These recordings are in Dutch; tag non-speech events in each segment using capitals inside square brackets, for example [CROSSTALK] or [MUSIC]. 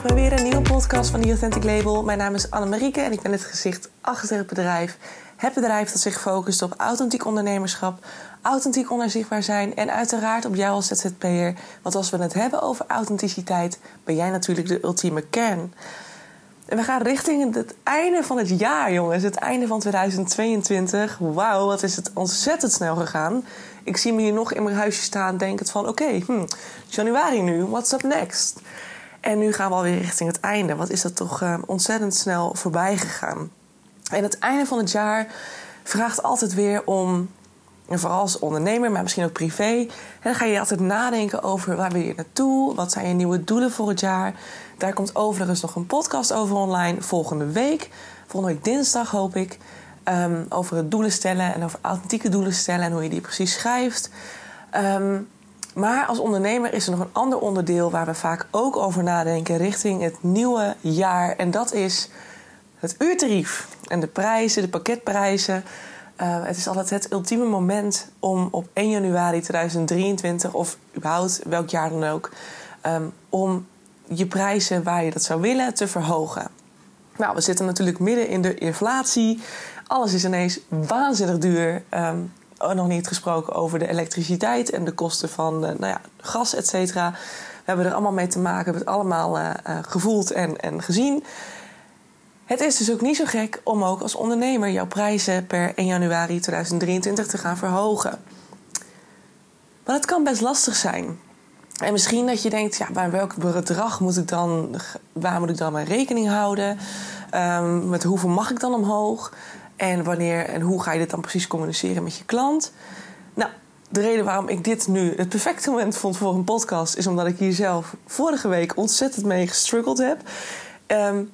terug bij weer een nieuwe podcast van The Authentic Label. Mijn naam is Annemarieke en ik ben het gezicht achter het bedrijf. Het bedrijf dat zich focust op authentiek ondernemerschap, authentiek onzichtbaar zijn en uiteraard op jou als ZZP'er. Want als we het hebben over authenticiteit, ben jij natuurlijk de ultieme kern. En we gaan richting het einde van het jaar, jongens. Het einde van 2022. Wauw, wat is het ontzettend snel gegaan. Ik zie me hier nog in mijn huisje staan, denkend van... oké, hm, januari nu, what's up next? En nu gaan we alweer richting het einde. Wat is dat toch uh, ontzettend snel voorbij gegaan. En het einde van het jaar vraagt altijd weer om... En vooral als ondernemer, maar misschien ook privé... dan ga je altijd nadenken over waar wil je naartoe? Wat zijn je nieuwe doelen voor het jaar? Daar komt overigens nog een podcast over online volgende week. Volgende week dinsdag hoop ik. Um, over het doelen stellen en over authentieke doelen stellen en hoe je die precies schrijft. Um, maar als ondernemer is er nog een ander onderdeel waar we vaak ook over nadenken richting het nieuwe jaar. En dat is het uurtarief en de prijzen, de pakketprijzen. Uh, het is altijd het ultieme moment om op 1 januari 2023 of überhaupt welk jaar dan ook, um, om je prijzen waar je dat zou willen te verhogen. Nou, we zitten natuurlijk midden in de inflatie. Alles is ineens waanzinnig duur. Um, nog niet gesproken over de elektriciteit en de kosten van uh, nou ja, gas, et cetera. We hebben er allemaal mee te maken, we hebben het allemaal uh, uh, gevoeld en, en gezien. Het is dus ook niet zo gek om ook als ondernemer jouw prijzen per 1 januari 2023 te gaan verhogen. Maar het kan best lastig zijn. En misschien dat je denkt, ja, bij welk bedrag moet ik dan, waar moet ik dan mijn rekening houden? Um, met hoeveel mag ik dan omhoog? En wanneer en hoe ga je dit dan precies communiceren met je klant? Nou, de reden waarom ik dit nu het perfecte moment vond voor een podcast is omdat ik hier zelf vorige week ontzettend mee gestruggeld heb. Um,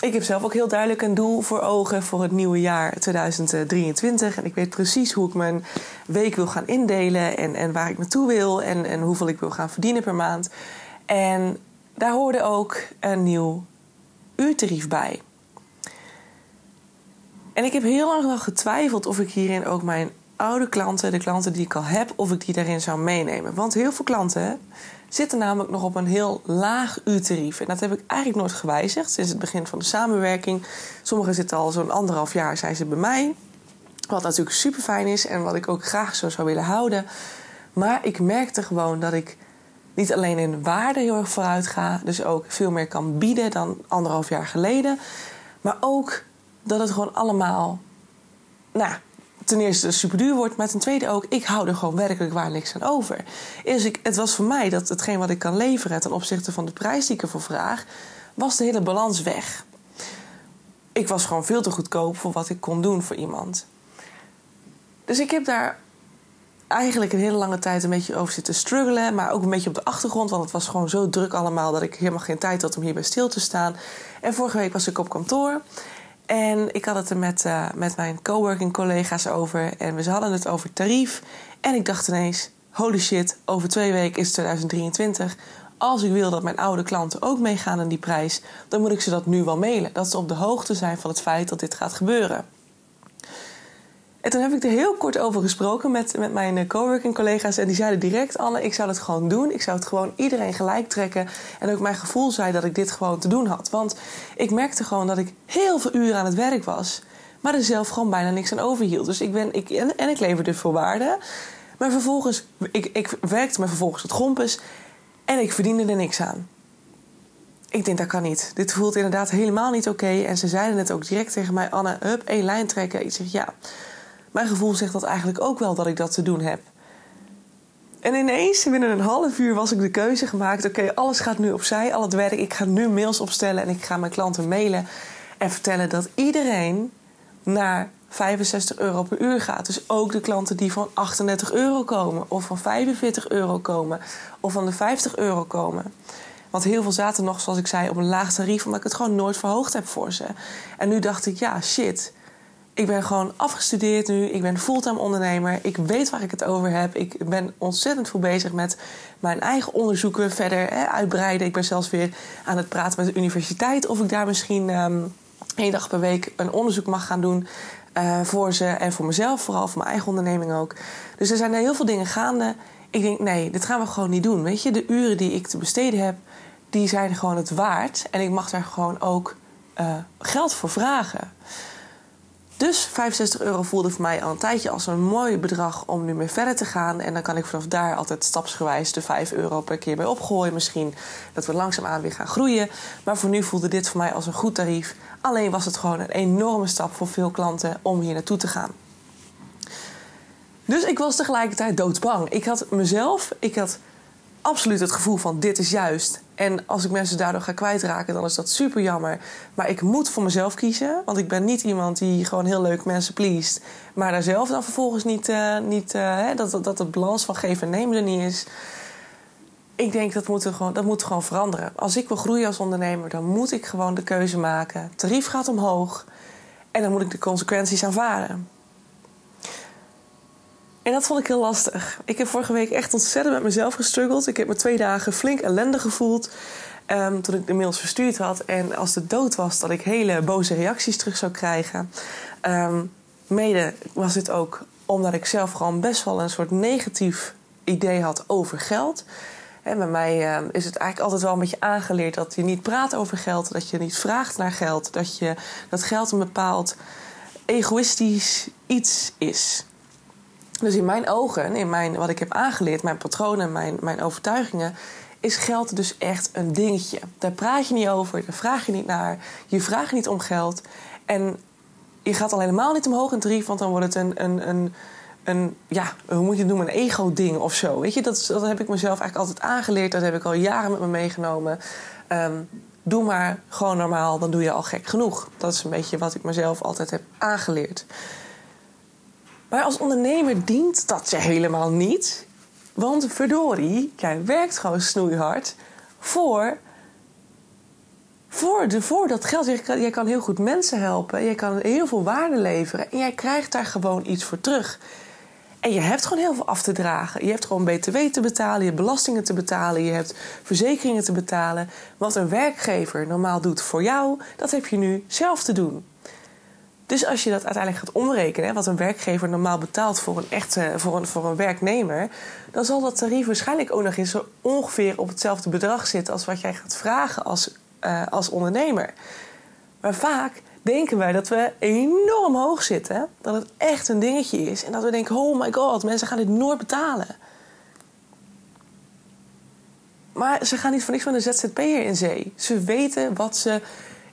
ik heb zelf ook heel duidelijk een doel voor ogen voor het nieuwe jaar 2023. En ik weet precies hoe ik mijn week wil gaan indelen en, en waar ik naartoe wil en, en hoeveel ik wil gaan verdienen per maand. En daar hoorde ook een nieuw uurtarief bij. En ik heb heel lang nog getwijfeld of ik hierin ook mijn oude klanten, de klanten die ik al heb, of ik die daarin zou meenemen. Want heel veel klanten zitten namelijk nog op een heel laag uurtarief. En dat heb ik eigenlijk nooit gewijzigd sinds het begin van de samenwerking. Sommigen zitten al zo'n anderhalf jaar zijn ze bij mij. Wat natuurlijk super fijn is en wat ik ook graag zo zou willen houden. Maar ik merkte gewoon dat ik niet alleen in waarde heel erg vooruit ga, dus ook veel meer kan bieden dan anderhalf jaar geleden. Maar ook dat het gewoon allemaal, nou, ten eerste super duur wordt, maar ten tweede ook, ik hou er gewoon werkelijk waar niks aan over. Dus ik, het was voor mij dat hetgeen wat ik kan leveren ten opzichte van de prijs die ik ervoor vraag, was de hele balans weg. Ik was gewoon veel te goedkoop voor wat ik kon doen voor iemand. Dus ik heb daar eigenlijk een hele lange tijd een beetje over zitten struggelen. Maar ook een beetje op de achtergrond. Want het was gewoon zo druk allemaal dat ik helemaal geen tijd had om hierbij stil te staan. En vorige week was ik op kantoor. En ik had het er met, uh, met mijn coworking collega's over. En we hadden het over tarief. En ik dacht ineens: holy shit, over twee weken is 2023. Als ik wil dat mijn oude klanten ook meegaan in die prijs, dan moet ik ze dat nu wel mailen. Dat ze op de hoogte zijn van het feit dat dit gaat gebeuren. En toen heb ik er heel kort over gesproken met, met mijn eh, coworking collega's. En die zeiden direct: Anne, ik zou het gewoon doen. Ik zou het gewoon iedereen gelijk trekken. En ook mijn gevoel zei dat ik dit gewoon te doen had. Want ik merkte gewoon dat ik heel veel uren aan het werk was. Maar er zelf gewoon bijna niks aan overhield. Dus ik ben, ik, en, ik leverde veel waarde. Maar vervolgens, ik, ik werkte me vervolgens het grompes. En ik verdiende er niks aan. Ik denk dat kan niet. Dit voelt inderdaad helemaal niet oké. En ze zeiden het ook direct tegen mij: Anne, hup, één lijn trekken. Ik zeg ja. Mijn gevoel zegt dat eigenlijk ook wel dat ik dat te doen heb. En ineens, binnen een half uur, was ik de keuze gemaakt: oké, alles gaat nu opzij, al het werk. Ik ga nu mails opstellen en ik ga mijn klanten mailen en vertellen dat iedereen naar 65 euro per uur gaat. Dus ook de klanten die van 38 euro komen, of van 45 euro komen, of van de 50 euro komen. Want heel veel zaten nog, zoals ik zei, op een laag tarief, omdat ik het gewoon nooit verhoogd heb voor ze. En nu dacht ik: ja, shit ik ben gewoon afgestudeerd nu. Ik ben fulltime ondernemer. Ik weet waar ik het over heb. Ik ben ontzettend veel bezig met mijn eigen onderzoeken verder hè, uitbreiden. Ik ben zelfs weer aan het praten met de universiteit of ik daar misschien um, één dag per week een onderzoek mag gaan doen. Uh, voor ze en voor mezelf, vooral voor mijn eigen onderneming ook. Dus er zijn heel veel dingen gaande. Ik denk, nee, dit gaan we gewoon niet doen. Weet je, de uren die ik te besteden heb, die zijn gewoon het waard. En ik mag daar gewoon ook uh, geld voor vragen. Dus 65 euro voelde voor mij al een tijdje als een mooi bedrag om nu mee verder te gaan. En dan kan ik vanaf daar altijd stapsgewijs de 5 euro per keer bij opgooien. Misschien dat we langzaamaan weer gaan groeien. Maar voor nu voelde dit voor mij als een goed tarief. Alleen was het gewoon een enorme stap voor veel klanten om hier naartoe te gaan. Dus ik was tegelijkertijd doodsbang. Ik had mezelf, ik had absoluut het gevoel van dit is juist. En als ik mensen daardoor ga kwijtraken, dan is dat super jammer. Maar ik moet voor mezelf kiezen. Want ik ben niet iemand die gewoon heel leuk mensen pleest. Maar daar zelf dan vervolgens niet, uh, niet uh, hè, dat, dat het balans van geven en nemen er niet is. Ik denk dat moet, gewoon, dat moet gewoon veranderen. Als ik wil groeien als ondernemer, dan moet ik gewoon de keuze maken. Tarief gaat omhoog. En dan moet ik de consequenties aanvaren. En dat vond ik heel lastig. Ik heb vorige week echt ontzettend met mezelf gestruggeld. Ik heb me twee dagen flink ellende gevoeld. Um, toen ik de mails verstuurd had. En als het dood was, dat ik hele boze reacties terug zou krijgen. Um, mede was dit ook omdat ik zelf gewoon best wel een soort negatief idee had over geld. En bij mij um, is het eigenlijk altijd wel een beetje aangeleerd dat je niet praat over geld, dat je niet vraagt naar geld, dat, je, dat geld een bepaald egoïstisch iets is. Dus in mijn ogen, in mijn, wat ik heb aangeleerd, mijn patronen, mijn, mijn overtuigingen, is geld dus echt een dingetje. Daar praat je niet over, daar vraag je niet naar. Je vraagt niet om geld. En je gaat al helemaal niet omhoog in tarief, want dan wordt het een, een, een, een ja, hoe moet je het noemen, een ego-ding of zo. Weet je, dat, dat heb ik mezelf eigenlijk altijd aangeleerd. Dat heb ik al jaren met me meegenomen. Um, doe maar gewoon normaal, dan doe je al gek genoeg. Dat is een beetje wat ik mezelf altijd heb aangeleerd. Maar als ondernemer dient dat je helemaal niet. Want verdorie, jij werkt gewoon snoeihard voor, voor, de, voor dat geld. Jij kan, jij kan heel goed mensen helpen. Jij kan heel veel waarde leveren. En jij krijgt daar gewoon iets voor terug. En je hebt gewoon heel veel af te dragen. Je hebt gewoon BTW te betalen, je hebt belastingen te betalen, je hebt verzekeringen te betalen. Wat een werkgever normaal doet voor jou, dat heb je nu zelf te doen. Dus als je dat uiteindelijk gaat omrekenen, wat een werkgever normaal betaalt voor een echte voor een, voor een werknemer, dan zal dat tarief waarschijnlijk ook nog eens ongeveer op hetzelfde bedrag zitten als wat jij gaat vragen als, uh, als ondernemer. Maar vaak denken wij dat we enorm hoog zitten, dat het echt een dingetje is en dat we denken: oh my god, mensen gaan dit nooit betalen. Maar ze gaan niet voor niks met een ZZP'er in zee. Ze weten wat ze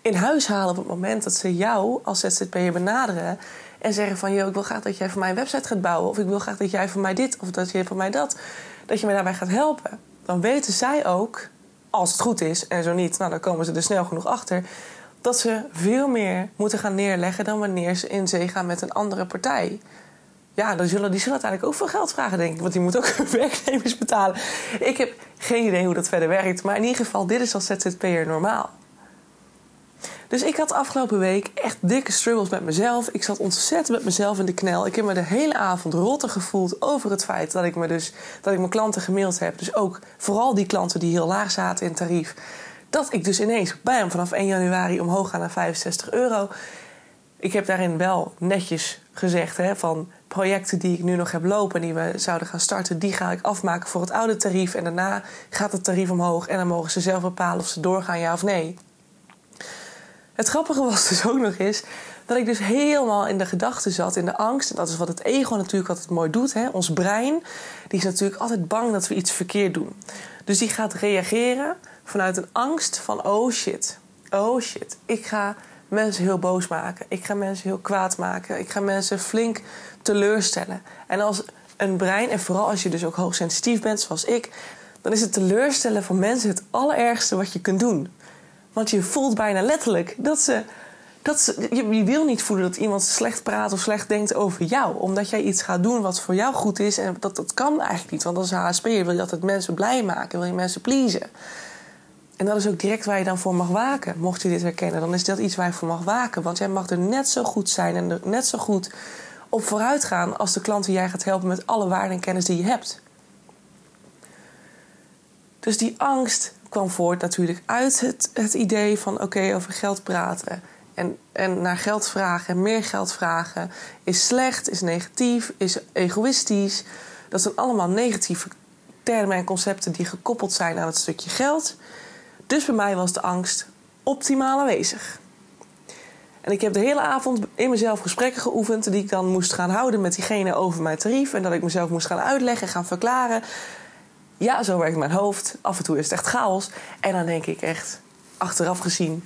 in huis halen op het moment dat ze jou als ZZP'er benaderen en zeggen van... Yo, ik wil graag dat jij voor mij een website gaat bouwen... of ik wil graag dat jij voor mij dit of dat jij voor mij dat... dat je mij daarbij gaat helpen. Dan weten zij ook, als het goed is en zo niet... nou, dan komen ze er snel genoeg achter... dat ze veel meer moeten gaan neerleggen... dan wanneer ze in zee gaan met een andere partij. Ja, dan zullen, die zullen uiteindelijk ook veel geld vragen, denk ik. Want die moeten ook [LAUGHS] werknemers betalen. Ik heb geen idee hoe dat verder werkt. Maar in ieder geval, dit is als ZZP'er normaal. Dus ik had afgelopen week echt dikke struggles met mezelf. Ik zat ontzettend met mezelf in de knel. Ik heb me de hele avond rotte gevoeld over het feit dat ik, me dus, dat ik mijn klanten gemaild heb. Dus ook vooral die klanten die heel laag zaten in tarief. Dat ik dus ineens bam, vanaf 1 januari omhoog ga naar 65 euro. Ik heb daarin wel netjes gezegd hè, van projecten die ik nu nog heb lopen... die we zouden gaan starten, die ga ik afmaken voor het oude tarief. En daarna gaat het tarief omhoog en dan mogen ze zelf bepalen of ze doorgaan, ja of nee. Het grappige was dus ook nog eens dat ik dus helemaal in de gedachten zat, in de angst. En dat is wat het ego natuurlijk altijd mooi doet. Hè? Ons brein die is natuurlijk altijd bang dat we iets verkeerd doen. Dus die gaat reageren vanuit een angst van oh shit, oh shit. Ik ga mensen heel boos maken. Ik ga mensen heel kwaad maken. Ik ga mensen flink teleurstellen. En als een brein, en vooral als je dus ook hoogsensitief bent zoals ik... dan is het teleurstellen van mensen het allerergste wat je kunt doen. Want je voelt bijna letterlijk dat ze. Dat ze je, wil niet voelen dat iemand slecht praat of slecht denkt over jou. Omdat jij iets gaat doen wat voor jou goed is. En dat, dat kan eigenlijk niet. Want als HSP wil je altijd mensen blij maken. Wil je mensen pleasen. En dat is ook direct waar je dan voor mag waken. Mocht je dit herkennen, dan is dat iets waar je voor mag waken. Want jij mag er net zo goed zijn en er net zo goed op vooruit gaan... als de klanten jij gaat helpen met alle waarden en kennis die je hebt. Dus die angst kwam voort natuurlijk uit het, het idee van oké, over geld praten. En, en naar geld vragen en meer geld vragen is slecht, is negatief, is egoïstisch. Dat zijn allemaal negatieve termen en concepten die gekoppeld zijn aan het stukje geld. Dus bij mij was de angst optimaal aanwezig. En ik heb de hele avond in mezelf gesprekken geoefend die ik dan moest gaan houden met diegene over mijn tarief. En dat ik mezelf moest gaan uitleggen, gaan verklaren. Ja, zo werkt mijn hoofd. Af en toe is het echt chaos. En dan denk ik echt, achteraf gezien,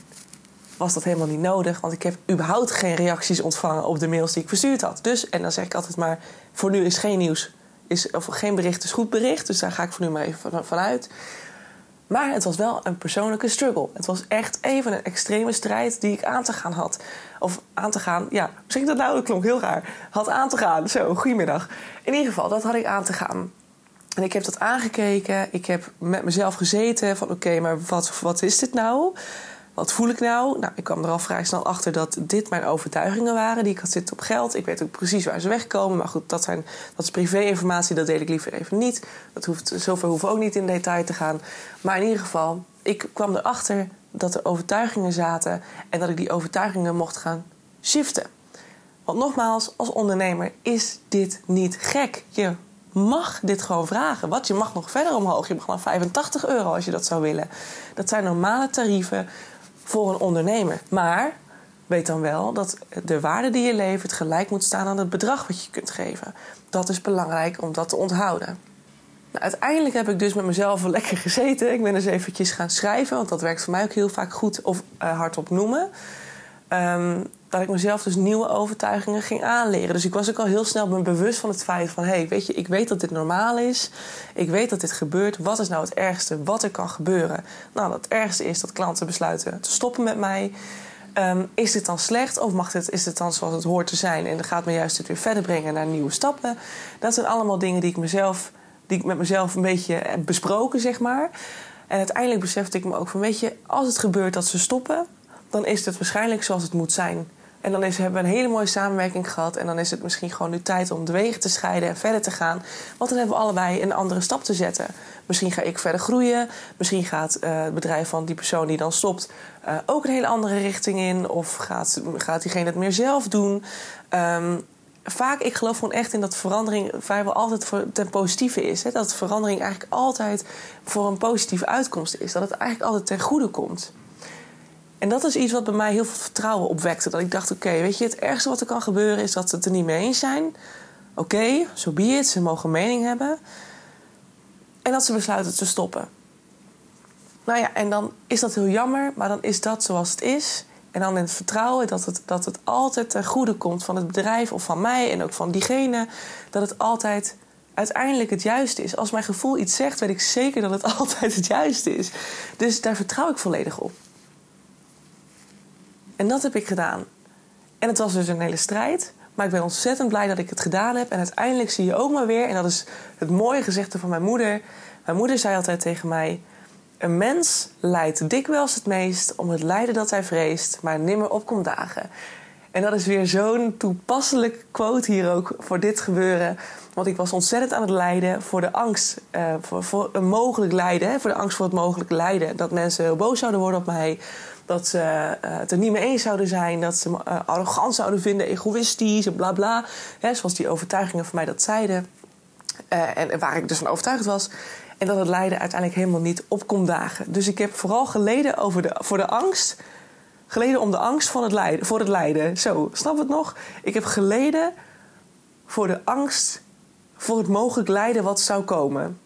was dat helemaal niet nodig. Want ik heb überhaupt geen reacties ontvangen op de mails die ik verstuurd had. Dus, en dan zeg ik altijd maar, voor nu is geen nieuws, is, of geen bericht is goed bericht. Dus daar ga ik voor nu maar even vanuit. Maar het was wel een persoonlijke struggle. Het was echt even een extreme strijd die ik aan te gaan had. Of aan te gaan, ja, misschien dat nou, dat klonk heel raar. Had aan te gaan, zo, goedemiddag. In ieder geval, dat had ik aan te gaan. En ik heb dat aangekeken. Ik heb met mezelf gezeten van oké, maar wat, wat is dit nou? Wat voel ik nou? Nou, ik kwam er al vrij snel achter dat dit mijn overtuigingen waren. Die ik had zitten op geld. Ik weet ook precies waar ze wegkomen. Maar goed, dat, zijn, dat is privé-informatie. Dat deel ik liever even niet. Dat hoeft, zover hoeven ook niet in detail te gaan. Maar in ieder geval, ik kwam erachter dat er overtuigingen zaten. En dat ik die overtuigingen mocht gaan shiften. Want nogmaals, als ondernemer is dit niet gek. Je mag dit gewoon vragen. Wat? Je mag nog verder omhoog. Je mag naar 85 euro als je dat zou willen. Dat zijn normale tarieven voor een ondernemer. Maar weet dan wel dat de waarde die je levert gelijk moet staan aan het bedrag wat je kunt geven. Dat is belangrijk om dat te onthouden. Nou, uiteindelijk heb ik dus met mezelf wel lekker gezeten. Ik ben eens eventjes gaan schrijven, want dat werkt voor mij ook heel vaak goed of uh, hardop noemen. Um, dat ik mezelf dus nieuwe overtuigingen ging aanleren. Dus ik was ook al heel snel me bewust van het feit van... hé, hey, weet je, ik weet dat dit normaal is. Ik weet dat dit gebeurt. Wat is nou het ergste wat er kan gebeuren? Nou, het ergste is dat klanten besluiten te stoppen met mij. Um, is dit dan slecht of mag dit, is dit dan zoals het hoort te zijn... en dan gaat me juist het weer verder brengen naar nieuwe stappen? Dat zijn allemaal dingen die ik, mezelf, die ik met mezelf een beetje heb besproken, zeg maar... En uiteindelijk besefte ik me ook van, weet je, als het gebeurt dat ze stoppen, dan is het waarschijnlijk zoals het moet zijn. En dan is, hebben we een hele mooie samenwerking gehad. En dan is het misschien gewoon nu tijd om de wegen te scheiden en verder te gaan. Want dan hebben we allebei een andere stap te zetten. Misschien ga ik verder groeien. Misschien gaat uh, het bedrijf van die persoon die dan stopt uh, ook een hele andere richting in. Of gaat, gaat diegene het meer zelf doen. Um, vaak, ik geloof gewoon echt in dat verandering vrijwel altijd voor, ten positieve is. Hè? Dat verandering eigenlijk altijd voor een positieve uitkomst is. Dat het eigenlijk altijd ten goede komt. En dat is iets wat bij mij heel veel vertrouwen opwekte. Dat ik dacht, oké, weet je, het ergste wat er kan gebeuren is dat ze het er niet mee eens zijn. Oké, zo so be it, ze mogen mening hebben. En dat ze besluiten te stoppen. Nou ja, en dan is dat heel jammer, maar dan is dat zoals het is. En dan in het vertrouwen dat het, dat het altijd ten goede komt van het bedrijf of van mij en ook van diegene. Dat het altijd uiteindelijk het juiste is. Als mijn gevoel iets zegt, weet ik zeker dat het [LAUGHS] altijd het juiste is. Dus daar vertrouw ik volledig op. En dat heb ik gedaan. En het was dus een hele strijd. Maar ik ben ontzettend blij dat ik het gedaan heb. En uiteindelijk zie je ook maar weer, en dat is het mooie gezegde van mijn moeder. Mijn moeder zei altijd tegen mij: Een mens lijdt dikwijls het meest om het lijden dat hij vreest, maar nimmer opkomt dagen. En dat is weer zo'n toepasselijk quote hier ook voor dit gebeuren. Want ik was ontzettend aan het lijden voor de angst. Uh, voor, voor, een mogelijk lijden. Voor de angst voor het mogelijk lijden. Dat mensen heel boos zouden worden op mij dat ze uh, het er niet mee eens zouden zijn, dat ze me uh, arrogant zouden vinden, egoïstisch en bla bla. Hè, zoals die overtuigingen van mij dat zeiden. Uh, en waar ik dus van overtuigd was. En dat het lijden uiteindelijk helemaal niet op kon dagen. Dus ik heb vooral geleden over de, voor de angst. Geleden om de angst van het lijden, voor het lijden. Zo, snap het nog? Ik heb geleden voor de angst voor het mogelijk lijden wat zou komen.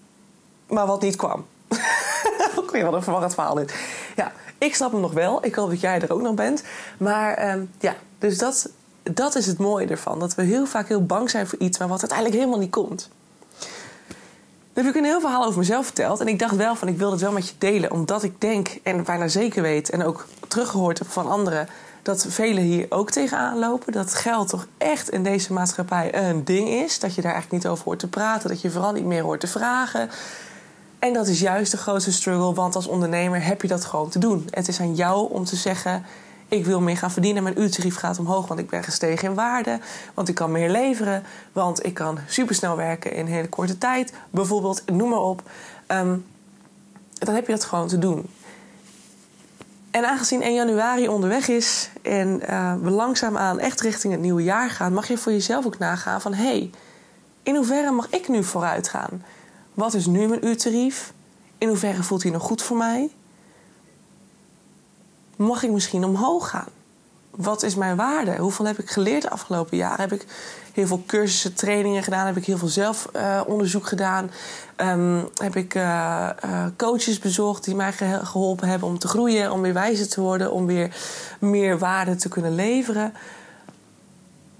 Maar wat niet kwam. [LAUGHS] Weer wat een verwarrend verhaal dit. Ja, ik snap hem nog wel. Ik hoop dat jij er ook nog bent. Maar uh, ja, dus dat, dat is het mooie ervan. Dat we heel vaak heel bang zijn voor iets, maar wat uiteindelijk helemaal niet komt. Nu heb ik een heel verhaal over mezelf verteld. En ik dacht wel van, ik wil het wel met je delen. Omdat ik denk, en bijna zeker weet... en ook teruggehoord heb van anderen... dat velen hier ook tegenaan lopen. Dat geld toch echt in deze maatschappij een ding is. Dat je daar eigenlijk niet over hoort te praten. Dat je vooral niet meer hoort te vragen. En dat is juist de grootste struggle, want als ondernemer heb je dat gewoon te doen. Het is aan jou om te zeggen: ik wil meer gaan verdienen, mijn uurtarief gaat omhoog, want ik ben gestegen in waarde, want ik kan meer leveren, want ik kan supersnel werken in hele korte tijd, bijvoorbeeld, noem maar op. Um, dan heb je dat gewoon te doen. En aangezien 1 januari onderweg is en uh, we langzaamaan echt richting het nieuwe jaar gaan, mag je voor jezelf ook nagaan van hé, hey, in hoeverre mag ik nu vooruit gaan? Wat is nu mijn uurtarief? In hoeverre voelt hij nog goed voor mij? mag ik misschien omhoog gaan? Wat is mijn waarde? Hoeveel heb ik geleerd de afgelopen jaren? Heb ik heel veel cursussen, trainingen gedaan? Heb ik heel veel zelfonderzoek gedaan? Ehm, heb ik uh, coaches bezocht die mij geholpen hebben om te groeien, om weer wijzer te worden, om weer meer waarde te kunnen leveren?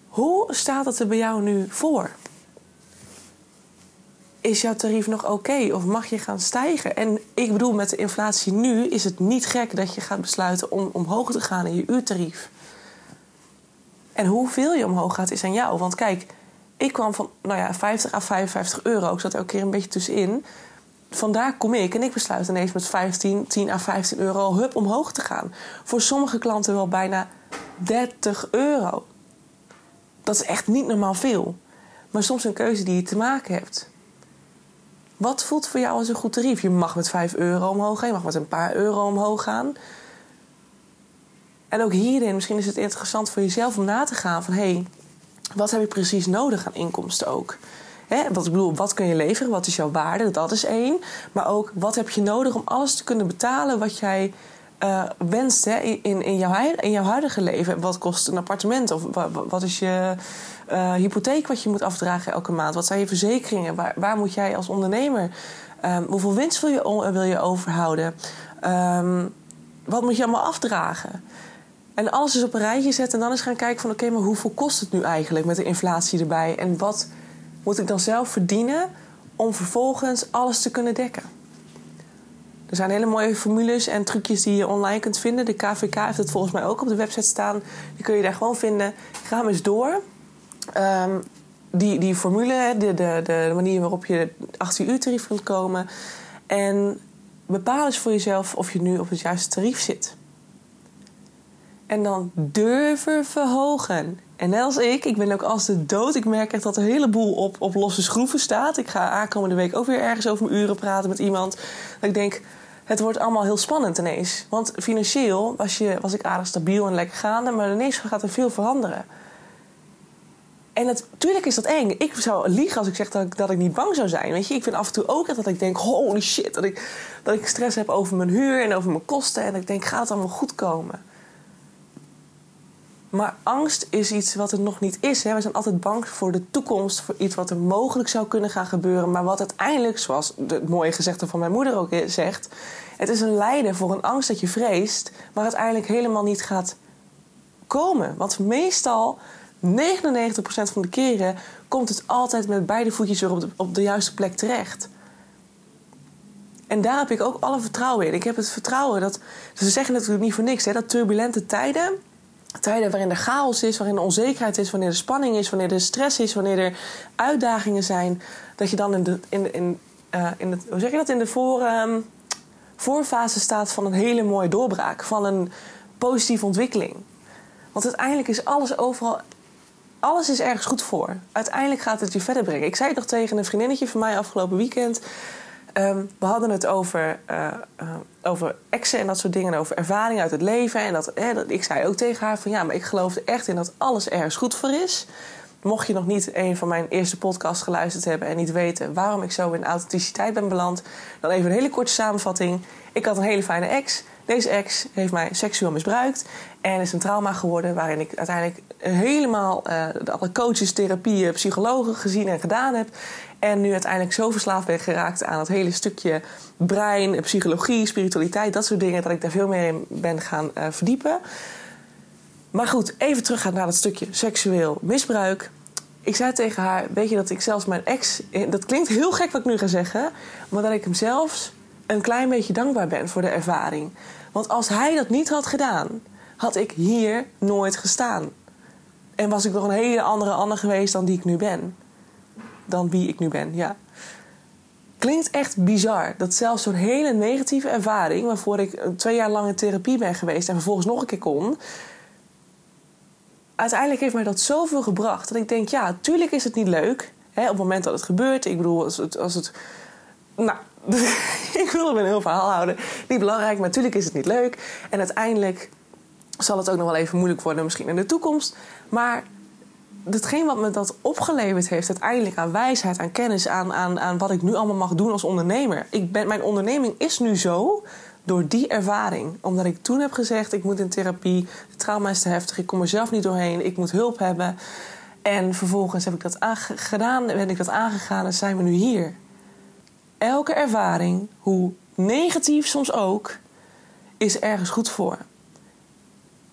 Hoe staat het er bij jou nu voor? Is jouw tarief nog oké of mag je gaan stijgen? En ik bedoel, met de inflatie nu is het niet gek dat je gaat besluiten om omhoog te gaan in je uurtarief. En hoeveel je omhoog gaat is aan jou. Want kijk, ik kwam van nou ja, 50 à 55 euro. Ik zat elke keer een beetje tussenin. Vandaar kom ik en ik besluit ineens met 15, 10 à 15 euro hup omhoog te gaan. Voor sommige klanten wel bijna 30 euro. Dat is echt niet normaal veel. Maar soms een keuze die je te maken hebt. Wat voelt voor jou als een goed tarief? Je mag met 5 euro omhoog gaan, je mag met een paar euro omhoog gaan. En ook hierin, misschien is het interessant voor jezelf om na te gaan van hé, hey, wat heb ik precies nodig aan inkomsten ook? Hè, wat ik bedoel, wat kun je leveren? Wat is jouw waarde? Dat is één. Maar ook, wat heb je nodig om alles te kunnen betalen wat jij uh, wenst hè, in, in, jouw, in jouw huidige leven? Wat kost een appartement? Of wat is je uh, hypotheek wat je moet afdragen elke maand? Wat zijn je verzekeringen? Waar, waar moet jij als ondernemer? Um, hoeveel winst wil je, wil je overhouden? Um, wat moet je allemaal afdragen? En alles is op een rijtje zetten en dan eens gaan kijken van... oké, maar hoeveel kost het nu eigenlijk met de inflatie erbij? En wat moet ik dan zelf verdienen om vervolgens alles te kunnen dekken? Er zijn hele mooie formules en trucjes die je online kunt vinden. De KVK heeft het volgens mij ook op de website staan. Die kun je daar gewoon vinden. Ga hem eens door. Um, die, die formule, de, de, de manier waarop je achter je uurtarief kunt komen. En bepaal eens voor jezelf of je nu op het juiste tarief zit. En dan durven verhogen. En net als ik, ik ben ook als de dood. Ik merk echt dat een heleboel op, op losse schroeven staat. Ik ga aankomende week ook weer ergens over mijn uren praten met iemand. Dat ik denk, het wordt allemaal heel spannend ineens. Want financieel was, je, was ik aardig stabiel en lekker gaande. Maar ineens gaat er veel veranderen. En natuurlijk is dat eng. Ik zou liegen als ik zeg dat ik, dat ik niet bang zou zijn. Weet je, ik vind af en toe ook dat ik denk: holy shit, dat ik, dat ik stress heb over mijn huur en over mijn kosten. En ik denk: gaat het allemaal goed komen? Maar angst is iets wat er nog niet is. Hè. We zijn altijd bang voor de toekomst, voor iets wat er mogelijk zou kunnen gaan gebeuren. Maar wat uiteindelijk, zoals het mooie gezegde van mijn moeder ook zegt, het is een lijden voor een angst dat je vreest, maar uiteindelijk helemaal niet gaat komen. Want meestal, 99% van de keren, komt het altijd met beide voetjes weer op de, juiste plek terecht. En daar heb ik ook alle vertrouwen in. Ik heb het vertrouwen dat. Ze zeggen natuurlijk niet voor niks, hè, dat turbulente tijden tijden waarin er chaos is, waarin er onzekerheid is, wanneer er spanning is, wanneer er stress is, wanneer er uitdagingen zijn, dat je dan in de, in, in, uh, in het, hoe zeg je dat, in de voor, um, voorfase staat van een hele mooie doorbraak, van een positieve ontwikkeling. Want uiteindelijk is alles overal, alles is ergens goed voor. Uiteindelijk gaat het je verder brengen. Ik zei toch tegen een vriendinnetje van mij afgelopen weekend. Um, we hadden het over, uh, over exen en dat soort dingen. Over ervaring uit het leven. En dat, dat, ik zei ook tegen haar van ja, maar ik geloof er echt in dat alles ergens goed voor is. Mocht je nog niet een van mijn eerste podcasts geluisterd hebben en niet weten waarom ik zo in authenticiteit ben beland, dan even een hele korte samenvatting. Ik had een hele fijne ex. Deze ex heeft mij seksueel misbruikt en is een trauma geworden waarin ik uiteindelijk helemaal uh, alle coaches, therapieën, psychologen gezien en gedaan heb. En nu uiteindelijk zo verslaafd ben geraakt aan het hele stukje brein, psychologie, spiritualiteit, dat soort dingen, dat ik daar veel meer in ben gaan uh, verdiepen. Maar goed, even teruggaan naar dat stukje seksueel misbruik. Ik zei tegen haar: Weet je dat ik zelfs mijn ex. Dat klinkt heel gek wat ik nu ga zeggen, maar dat ik hem zelfs een klein beetje dankbaar ben voor de ervaring. Want als hij dat niet had gedaan, had ik hier nooit gestaan. En was ik nog een hele andere Anne geweest dan die ik nu ben. Dan wie ik nu ben, ja. Klinkt echt bizar dat zelfs zo'n hele negatieve ervaring, waarvoor ik twee jaar lang in therapie ben geweest en vervolgens nog een keer kon, uiteindelijk heeft mij dat zoveel gebracht dat ik denk, ja, tuurlijk is het niet leuk hè, op het moment dat het gebeurt. Ik bedoel, als het, als het nou, [LAUGHS] ik wil een heel verhaal houden. Niet belangrijk, maar natuurlijk is het niet leuk. En uiteindelijk zal het ook nog wel even moeilijk worden, misschien in de toekomst. Maar hetgeen wat me dat opgeleverd heeft, uiteindelijk aan wijsheid, aan kennis, aan, aan, aan wat ik nu allemaal mag doen als ondernemer. Ik ben, mijn onderneming is nu zo door die ervaring. Omdat ik toen heb gezegd: ik moet in therapie, het trauma is te heftig, ik kom er zelf niet doorheen, ik moet hulp hebben. En vervolgens heb ik dat gedaan, ben ik dat aangegaan en zijn we nu hier. Elke ervaring, hoe negatief soms ook, is ergens goed voor.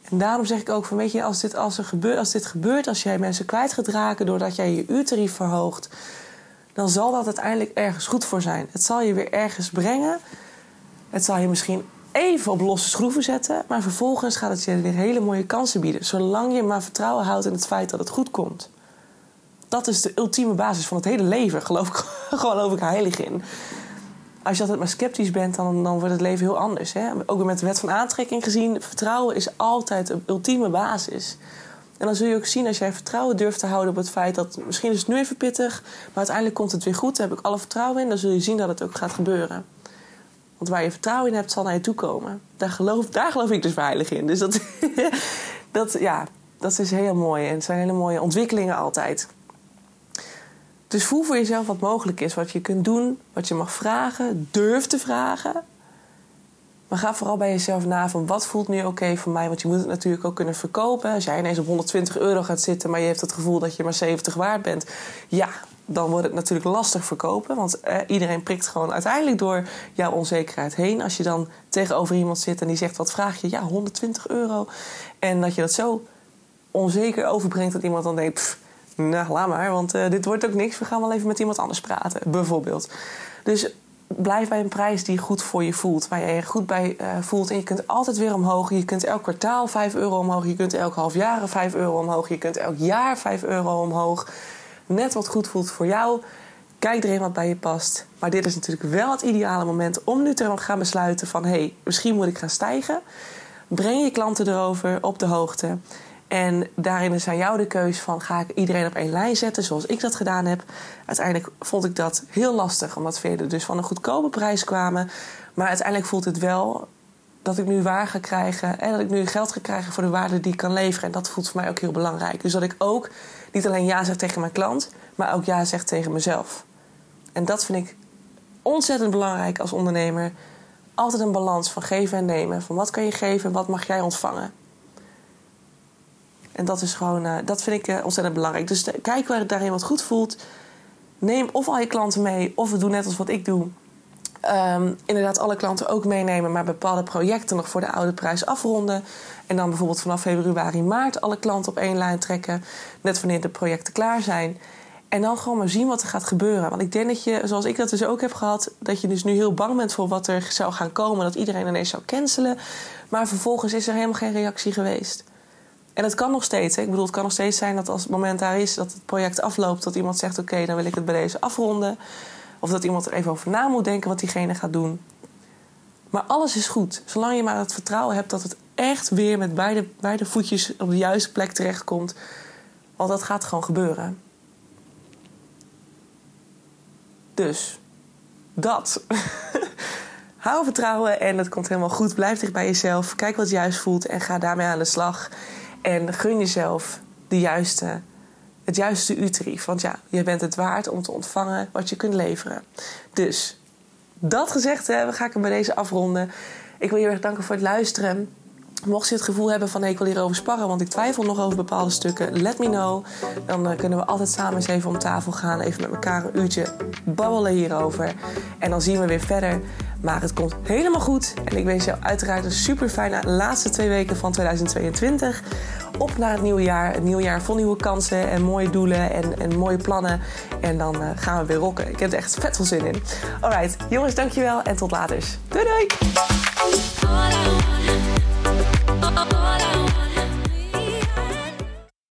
En daarom zeg ik ook van, weet je, als dit, als er gebeurt, als dit gebeurt, als jij mensen kwijt gaat raken doordat jij je uurtarief verhoogt, dan zal dat uiteindelijk ergens goed voor zijn. Het zal je weer ergens brengen. Het zal je misschien even op losse schroeven zetten, maar vervolgens gaat het je weer hele mooie kansen bieden. Zolang je maar vertrouwen houdt in het feit dat het goed komt. Dat is de ultieme basis van het hele leven, geloof ik, [LAUGHS] geloof ik heilig in als je altijd maar sceptisch bent, dan, dan wordt het leven heel anders. Hè? Ook met de wet van aantrekking gezien, vertrouwen is altijd een ultieme basis. En dan zul je ook zien als jij vertrouwen durft te houden op het feit dat misschien is het nu even pittig, maar uiteindelijk komt het weer goed. Daar heb ik alle vertrouwen in. Dan zul je zien dat het ook gaat gebeuren. Want waar je vertrouwen in hebt, zal naar je toe komen. Daar geloof, daar geloof ik dus veilig in. Dus dat, [LAUGHS] dat, ja, dat is heel mooi. En het zijn hele mooie ontwikkelingen altijd. Dus voel voor jezelf wat mogelijk is, wat je kunt doen, wat je mag vragen, durf te vragen. Maar ga vooral bij jezelf na van wat voelt nu oké voor mij. Want je moet het natuurlijk ook kunnen verkopen. Als jij ineens op 120 euro gaat zitten, maar je hebt het gevoel dat je maar 70 waard bent. Ja, dan wordt het natuurlijk lastig verkopen. Want eh, iedereen prikt gewoon uiteindelijk door jouw onzekerheid heen. Als je dan tegenover iemand zit en die zegt: Wat vraag je? Ja, 120 euro. En dat je dat zo onzeker overbrengt dat iemand dan denkt: nou, laat maar, want uh, dit wordt ook niks. We gaan wel even met iemand anders praten, bijvoorbeeld. Dus blijf bij een prijs die goed voor je voelt. Waar je je goed bij uh, voelt. En je kunt altijd weer omhoog. Je kunt elk kwartaal 5 euro omhoog. Je kunt elk half jaar 5 euro omhoog. Je kunt elk jaar 5 euro omhoog. Net wat goed voelt voor jou. Kijk erin wat bij je past. Maar dit is natuurlijk wel het ideale moment om nu te gaan besluiten van... hé, hey, misschien moet ik gaan stijgen. Breng je klanten erover op de hoogte. En daarin is aan jou de keus van ga ik iedereen op één lijn zetten zoals ik dat gedaan heb. Uiteindelijk vond ik dat heel lastig omdat velen dus van een goedkope prijs kwamen. Maar uiteindelijk voelt het wel dat ik nu waar ga krijgen en dat ik nu geld ga krijgen voor de waarde die ik kan leveren. En dat voelt voor mij ook heel belangrijk. Dus dat ik ook niet alleen ja zeg tegen mijn klant, maar ook ja zeg tegen mezelf. En dat vind ik ontzettend belangrijk als ondernemer. Altijd een balans van geven en nemen. Van wat kan je geven, wat mag jij ontvangen. En dat is gewoon, uh, dat vind ik uh, ontzettend belangrijk. Dus kijk waar het daarin wat goed voelt. Neem of al je klanten mee, of we doen net als wat ik doe. Um, inderdaad, alle klanten ook meenemen, maar bepaalde projecten nog voor de oude prijs afronden. En dan bijvoorbeeld vanaf februari, maart alle klanten op één lijn trekken. Net wanneer de projecten klaar zijn. En dan gewoon maar zien wat er gaat gebeuren. Want ik denk dat je, zoals ik dat dus ook heb gehad, dat je dus nu heel bang bent voor wat er zou gaan komen. Dat iedereen ineens zou cancelen. Maar vervolgens is er helemaal geen reactie geweest. En het kan nog steeds. Hè. Ik bedoel, het kan nog steeds zijn dat als het moment daar is dat het project afloopt, dat iemand zegt: Oké, dan wil ik het bij deze afronden. Of dat iemand er even over na moet denken wat diegene gaat doen. Maar alles is goed. Zolang je maar het vertrouwen hebt dat het echt weer met beide, beide voetjes op de juiste plek terechtkomt. Want dat gaat gewoon gebeuren. Dus, dat. [LAUGHS] Hou vertrouwen en het komt helemaal goed. Blijf dicht bij jezelf. Kijk wat juist voelt en ga daarmee aan de slag. En gun jezelf de juiste, het juiste uurtarief. Want ja, je bent het waard om te ontvangen wat je kunt leveren. Dus, dat gezegd hebben, ga ik hem bij deze afronden. Ik wil je erg danken voor het luisteren. Mocht je het gevoel hebben van ik wil hierover sparren, want ik twijfel nog over bepaalde stukken, let me know. Dan uh, kunnen we altijd samen eens even om tafel gaan, even met elkaar een uurtje babbelen hierover. En dan zien we weer verder. Maar het komt helemaal goed. En ik wens jou uiteraard een super fijne laatste twee weken van 2022. Op naar het nieuwe jaar. Een nieuw jaar vol nieuwe kansen en mooie doelen en, en mooie plannen. En dan uh, gaan we weer rocken. Ik heb er echt vet veel zin in. Alright, jongens, dankjewel en tot later. Doei doei! All I